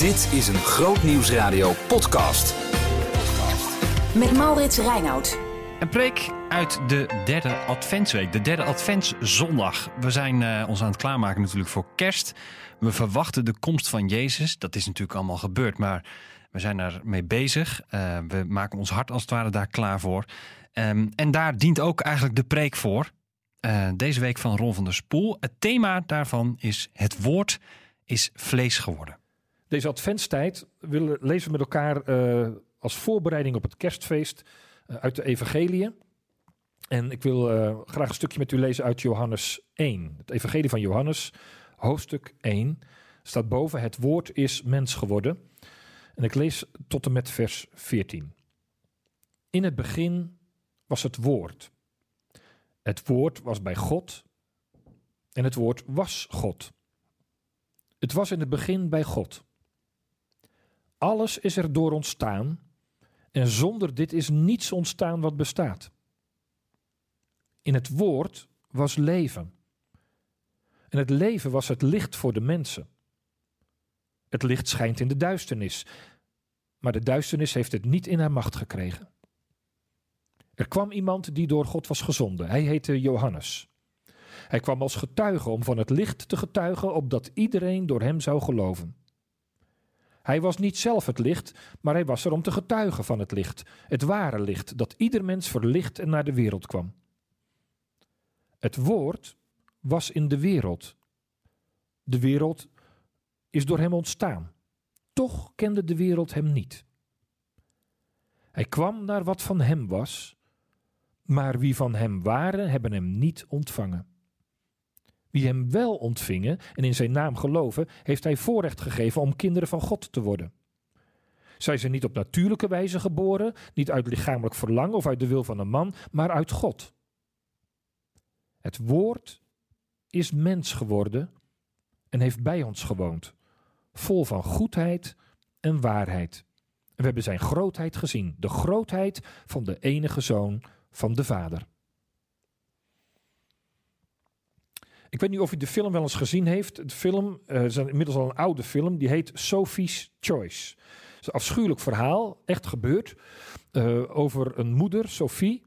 Dit is een Groot Nieuwsradio podcast. Met Maurits Reinoud. Een preek uit de derde Adventsweek, de derde Adventszondag. We zijn uh, ons aan het klaarmaken natuurlijk voor kerst. We verwachten de komst van Jezus. Dat is natuurlijk allemaal gebeurd, maar we zijn daarmee bezig. Uh, we maken ons hart als het ware daar klaar voor. Um, en daar dient ook eigenlijk de preek voor. Uh, deze week van Ron van der Spoel. Het thema daarvan is het woord is vlees geworden. Deze adventstijd willen, lezen we met elkaar uh, als voorbereiding op het kerstfeest uh, uit de Evangelie. En ik wil uh, graag een stukje met u lezen uit Johannes 1. Het Evangelie van Johannes, hoofdstuk 1, staat boven: Het woord is mens geworden. En ik lees tot en met vers 14. In het begin was het woord. Het woord was bij God en het woord was God. Het was in het begin bij God. Alles is er door ontstaan en zonder dit is niets ontstaan wat bestaat. In het woord was leven. En het leven was het licht voor de mensen. Het licht schijnt in de duisternis, maar de duisternis heeft het niet in haar macht gekregen. Er kwam iemand die door God was gezonden. Hij heette Johannes. Hij kwam als getuige om van het licht te getuigen, opdat iedereen door hem zou geloven. Hij was niet zelf het licht, maar hij was er om te getuigen van het licht, het ware licht, dat ieder mens verlicht en naar de wereld kwam. Het woord was in de wereld. De wereld is door hem ontstaan. Toch kende de wereld hem niet. Hij kwam naar wat van hem was, maar wie van hem waren, hebben hem niet ontvangen. Wie hem wel ontvingen en in zijn naam geloven, heeft hij voorrecht gegeven om kinderen van God te worden. Zij zijn niet op natuurlijke wijze geboren, niet uit lichamelijk verlangen of uit de wil van een man, maar uit God. Het woord is mens geworden en heeft bij ons gewoond, vol van goedheid en waarheid. En we hebben zijn grootheid gezien, de grootheid van de enige zoon van de Vader. Ik weet niet of u de film wel eens gezien heeft. De film uh, is inmiddels al een oude film. Die heet Sophie's Choice. Het is een afschuwelijk verhaal, echt gebeurd. Uh, over een moeder, Sophie,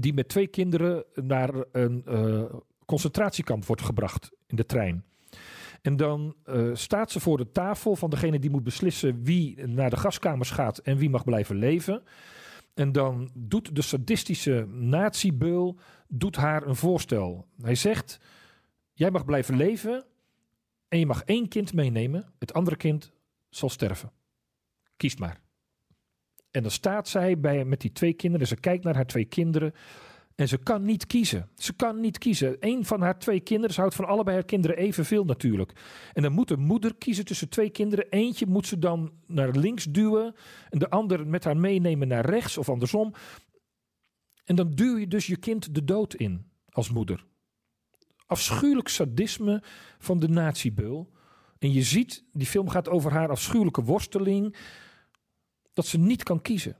die met twee kinderen naar een uh, concentratiekamp wordt gebracht in de trein. En dan staat ze voor de tafel van degene die moet beslissen wie naar de gaskamers gaat en wie mag blijven leven. En dan doet de sadistische natiebeul doet haar een voorstel. Hij zegt: Jij mag blijven leven en je mag één kind meenemen. Het andere kind zal sterven. Kies maar. En dan staat zij bij, met die twee kinderen. Ze kijkt naar haar twee kinderen. En ze kan niet kiezen. Ze kan niet kiezen. Eén van haar twee kinderen, houdt van allebei haar kinderen evenveel natuurlijk. En dan moet de moeder kiezen tussen twee kinderen. Eentje moet ze dan naar links duwen. En de ander met haar meenemen naar rechts of andersom. En dan duw je dus je kind de dood in als moeder afschuwelijk sadisme van de natiebeul. En je ziet, die film gaat over haar afschuwelijke worsteling, dat ze niet kan kiezen.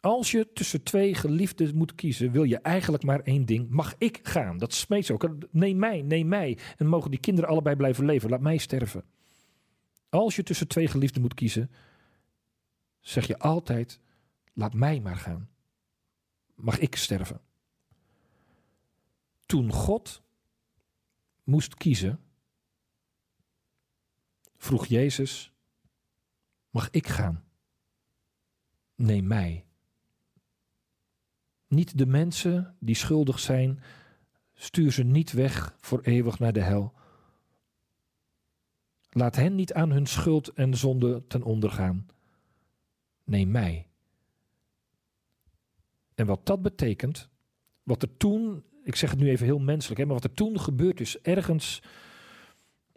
Als je tussen twee geliefden moet kiezen, wil je eigenlijk maar één ding. Mag ik gaan? Dat smeet ze ook. Neem mij, neem mij. En mogen die kinderen allebei blijven leven. Laat mij sterven. Als je tussen twee geliefden moet kiezen, zeg je altijd: laat mij maar gaan. Mag ik sterven? Toen God moest kiezen, vroeg Jezus: Mag ik gaan? Neem mij. Niet de mensen die schuldig zijn, stuur ze niet weg voor eeuwig naar de hel. Laat hen niet aan hun schuld en zonde ten onder gaan. Neem mij. En wat dat betekent, wat er toen ik zeg het nu even heel menselijk, hè, maar wat er toen gebeurd is, ergens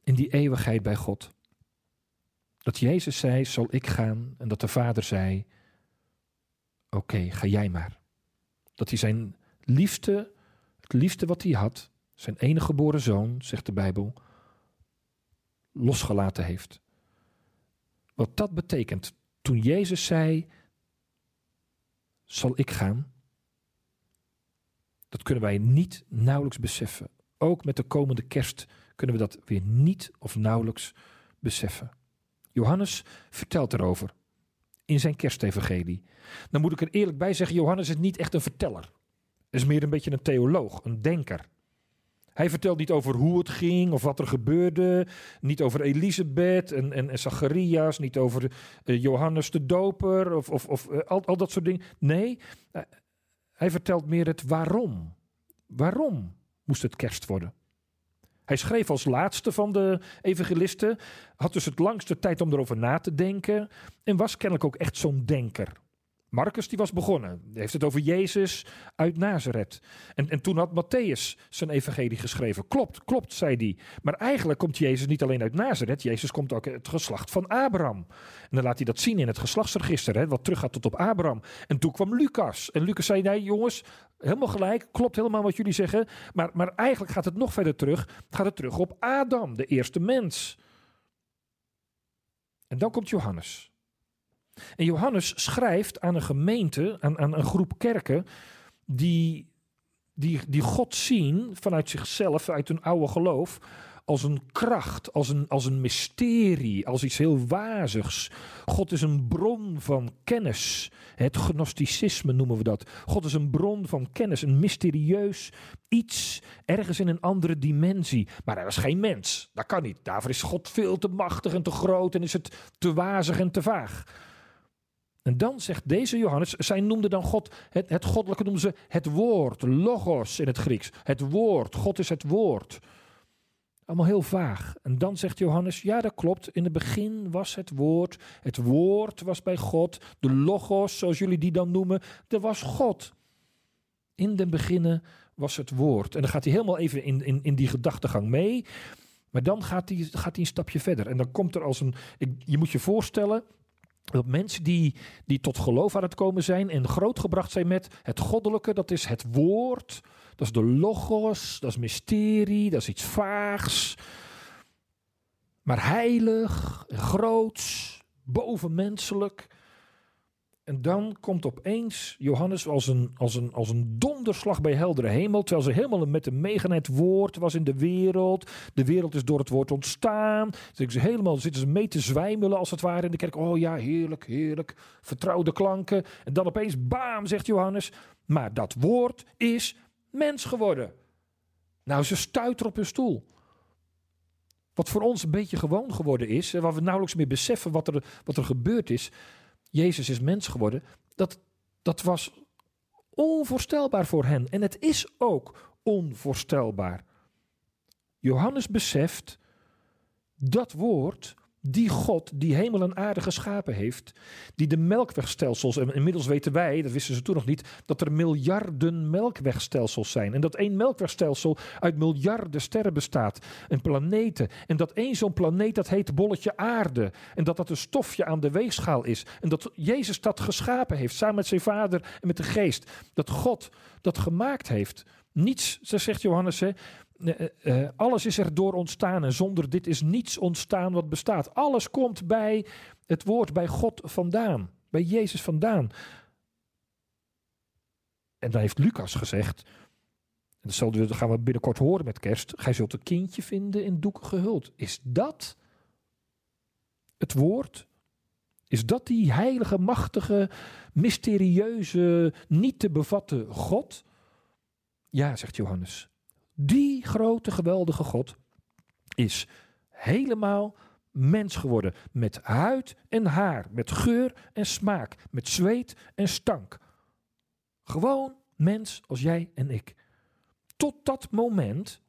in die eeuwigheid bij God. Dat Jezus zei, zal ik gaan, en dat de Vader zei, oké, ga jij maar. Dat hij zijn liefde, het liefde wat hij had, zijn enige geboren zoon, zegt de Bijbel, losgelaten heeft. Wat dat betekent, toen Jezus zei, zal ik gaan, dat kunnen wij niet nauwelijks beseffen. Ook met de komende kerst kunnen we dat weer niet of nauwelijks beseffen. Johannes vertelt erover in zijn kerstevangelie. Dan moet ik er eerlijk bij zeggen, Johannes is niet echt een verteller. Is meer een beetje een theoloog, een denker. Hij vertelt niet over hoe het ging of wat er gebeurde. Niet over Elisabeth en, en, Zacharias. Niet over uh, Johannes de Doper of, of, of uh, al, al dat soort dingen. Nee, uh, hij vertelt meer het waarom. Waarom moest het kerst worden? Hij schreef als laatste van de evangelisten, had dus het langste tijd om erover na te denken en was kennelijk ook echt zo'n denker. Marcus die was begonnen. Heeft het over Jezus uit Nazareth. En, en toen had Matthäus zijn evangelie geschreven. Klopt, klopt, zei hij. Maar eigenlijk komt Jezus niet alleen uit Nazareth. Jezus komt ook uit het geslacht van Abraham. En dan laat hij dat zien in het geslachtsregister. Hè, wat teruggaat tot op Abraham. En toen kwam Lucas. En Lucas zei, nee jongens, helemaal gelijk. Klopt helemaal wat jullie zeggen. Maar, maar eigenlijk gaat het nog verder terug. Gaat het terug op Adam, de eerste mens. En dan komt Johannes. En Johannes schrijft aan een gemeente, aan, aan een groep kerken, die, die, die God zien vanuit zichzelf, uit hun oude geloof, als een kracht, als een, als een mysterie, als iets heel wazigs. God is een bron van kennis. Het gnosticisme noemen we dat. God is een bron van kennis, een mysterieus iets, ergens in een andere dimensie. Maar hij was geen mens. Dat kan niet. Daarvoor is God veel te machtig en te groot en is het te wazig en te vaag. En dan zegt deze Johannes, zij noemde dan God, het, goddelijke noemden ze het woord, logos in het Grieks. Het woord, God is het woord. Allemaal heel vaag. En dan zegt Johannes, ja dat klopt, in het begin was het woord, het woord was bij God, de logos, zoals jullie die dan noemen, er was God. In den beginnen was het woord. En dan gaat hij helemaal even in, in, in die gedachtegang mee. Maar dan gaat hij, gaat hij een stapje verder. En dan komt er als een. Je moet je voorstellen dat mensen die, die tot geloof aan het komen zijn en grootgebracht zijn met het goddelijke, dat is het woord, dat is de logos, dat is mysterie, dat is iets vaags. Maar heilig, groots, bovenmenselijk. En dan komt opeens Johannes als een, als, een, als een donderslag bij heldere hemel. Terwijl ze helemaal met een meegaan. Het woord was in de wereld. De wereld is door het woord ontstaan. Zitten ze helemaal zitten ze mee te zwijmelen als het ware in de kerk. Oh ja, heerlijk, heerlijk. Vertrouwde klanken. En dan opeens, bam, zegt Johannes. Maar dat woord is mens geworden. Nou, ze stuiteren op hun stoel. Wat voor ons een beetje gewoon geworden is. Waar we nauwelijks meer beseffen wat er, wat er gebeurd is. Jezus is mens geworden, dat, dat was onvoorstelbaar voor hen. En het is ook onvoorstelbaar. Johannes beseft dat woord die God die hemel en aarde geschapen heeft, die de melkwegstelsels, en inmiddels weten wij, dat wisten ze toen nog niet, dat er miljarden melkwegstelsels zijn. En dat één melkwegstelsel uit miljarden sterren bestaat, en planeten. En dat één zo'n planeet, dat heet bolletje aarde. En dat dat een stofje aan de weegschaal is. En dat Jezus dat geschapen heeft, samen met zijn vader en met de geest. Dat God dat gemaakt heeft. Niets, zegt Johannes, hè, uh, alles is er door ontstaan en zonder dit is niets ontstaan wat bestaat. Alles komt bij het woord, bij God vandaan, bij Jezus vandaan. En dan heeft Lucas gezegd, en dat gaan we binnenkort horen met kerst, gij zult een kindje vinden in doeken gehuld. Is dat het woord? Is dat die heilige, machtige, mysterieuze, niet te bevatten God? Ja, zegt Johannes. Die grote, geweldige God is helemaal mens geworden. Met huid en haar, met geur en smaak, met zweet en stank. Gewoon mens als jij en ik. Tot dat moment,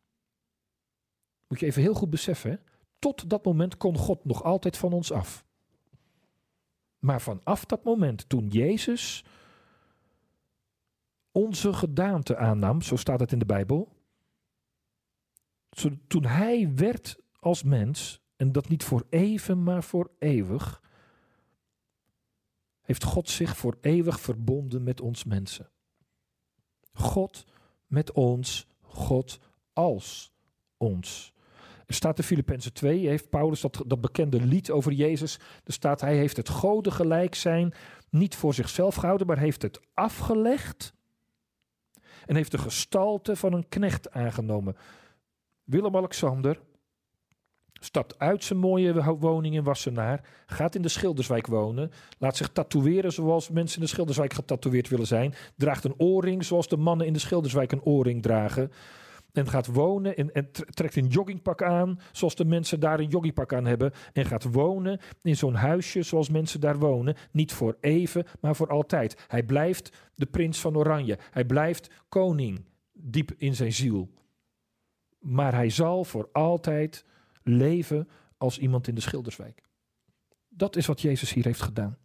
moet je even heel goed beseffen, tot dat moment kon God nog altijd van ons af. Maar vanaf dat moment, toen Jezus onze gedaante aannam, zo staat het in de Bijbel, toen hij werd als mens, en dat niet voor even, maar voor eeuwig, heeft God zich voor eeuwig verbonden met ons mensen. God met ons, God als ons. Er staat in Filippenzen 2, heeft Paulus dat, dat bekende lied over Jezus. Er staat, hij heeft het goden gelijk zijn niet voor zichzelf gehouden, maar heeft het afgelegd. En heeft de gestalte van een knecht aangenomen. Willem-Alexander, stapt uit zijn mooie woning in Wassenaar, gaat in de Schilderswijk wonen, laat zich tatoeëren zoals mensen in de Schilderswijk getatoeëerd willen zijn, draagt een oorring zoals de mannen in de Schilderswijk een oorring dragen. En gaat wonen en, en trekt een joggingpak aan, zoals de mensen daar een joggingpak aan hebben. En gaat wonen in zo'n huisje zoals mensen daar wonen. Niet voor even, maar voor altijd. Hij blijft de prins van Oranje. Hij blijft koning, diep in zijn ziel. Maar hij zal voor altijd leven als iemand in de Schilderswijk. Dat is wat Jezus hier heeft gedaan.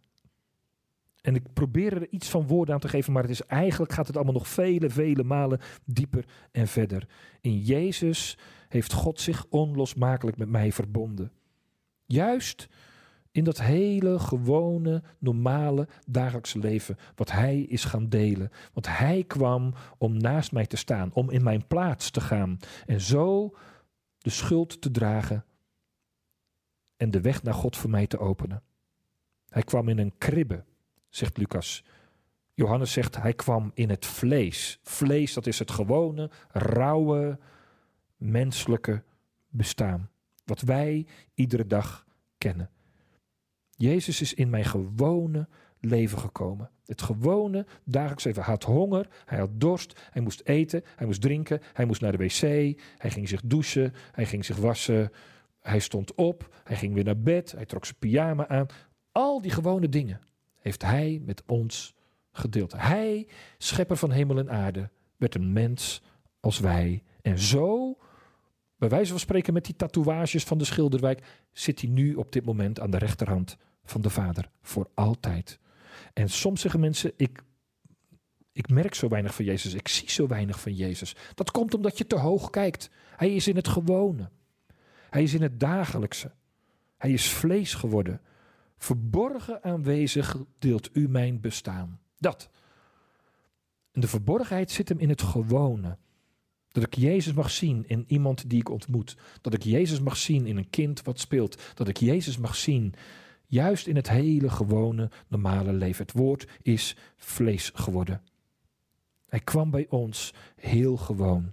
En ik probeer er iets van woorden aan te geven, maar het is eigenlijk gaat het allemaal nog vele, vele malen dieper en verder. In Jezus heeft God zich onlosmakelijk met mij verbonden. Juist in dat hele gewone, normale dagelijkse leven wat Hij is gaan delen. Want Hij kwam om naast mij te staan, om in mijn plaats te gaan. En zo de schuld te dragen en de weg naar God voor mij te openen. Hij kwam in een kribbe, zegt Lucas. Johannes zegt hij kwam in het vlees. Vlees, dat is het gewone, rauwe, menselijke bestaan. Wat wij iedere dag kennen. Jezus is in mijn gewone leven gekomen. Het gewone dagelijks leven. Hij had honger, hij had dorst, hij moest eten, hij moest drinken, hij moest naar de wc, hij ging zich douchen, hij ging zich wassen, hij stond op, hij ging weer naar bed, hij trok zijn pyjama aan. Al die gewone dingen heeft hij met ons gedeeld. Hij, schepper van hemel en aarde, werd een mens als wij. En zo, bij wijze van spreken met die tatoeages van de Schilderwijk, zit hij nu op dit moment aan de rechterhand van de Vader voor altijd. En soms zeggen mensen, ik, ik merk zo weinig van Jezus, ik zie zo weinig van Jezus. Dat komt omdat je te hoog kijkt. Hij is in het gewone. Hij is in het dagelijkse. Hij is vlees geworden. Verborgen aanwezig deelt u mijn bestaan. Dat. En de verborgenheid zit hem in het gewone. Dat ik Jezus mag zien in iemand die ik ontmoet. Dat ik Jezus mag zien in een kind wat speelt. Dat ik Jezus mag zien Juist in het hele gewone, normale leven. Het woord is vlees geworden. Hij kwam bij ons heel gewoon.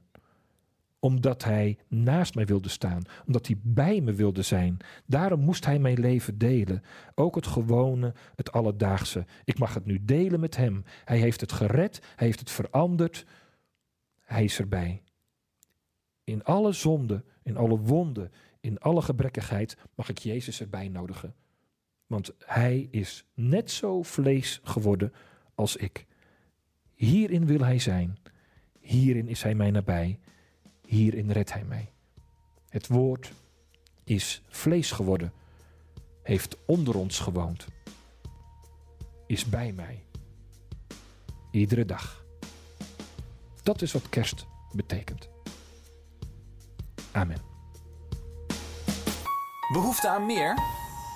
Omdat hij naast mij wilde staan. Omdat hij bij me wilde zijn. Daarom moest hij mijn leven delen. Ook het gewone, het alledaagse. Ik mag het nu delen met hem. Hij heeft het gered. Hij heeft het veranderd. Hij is erbij. In alle zonde, in alle wonden, in alle gebrekkigheid mag ik Jezus erbij nodigen. Want hij is net zo vlees geworden als ik. Hierin wil hij zijn. Hierin is hij mij nabij. Hierin redt hij mij. Het woord is vlees geworden. Heeft onder ons gewoond. Is bij mij. Iedere dag. Dat is wat kerst betekent. Amen. Behoefte aan meer?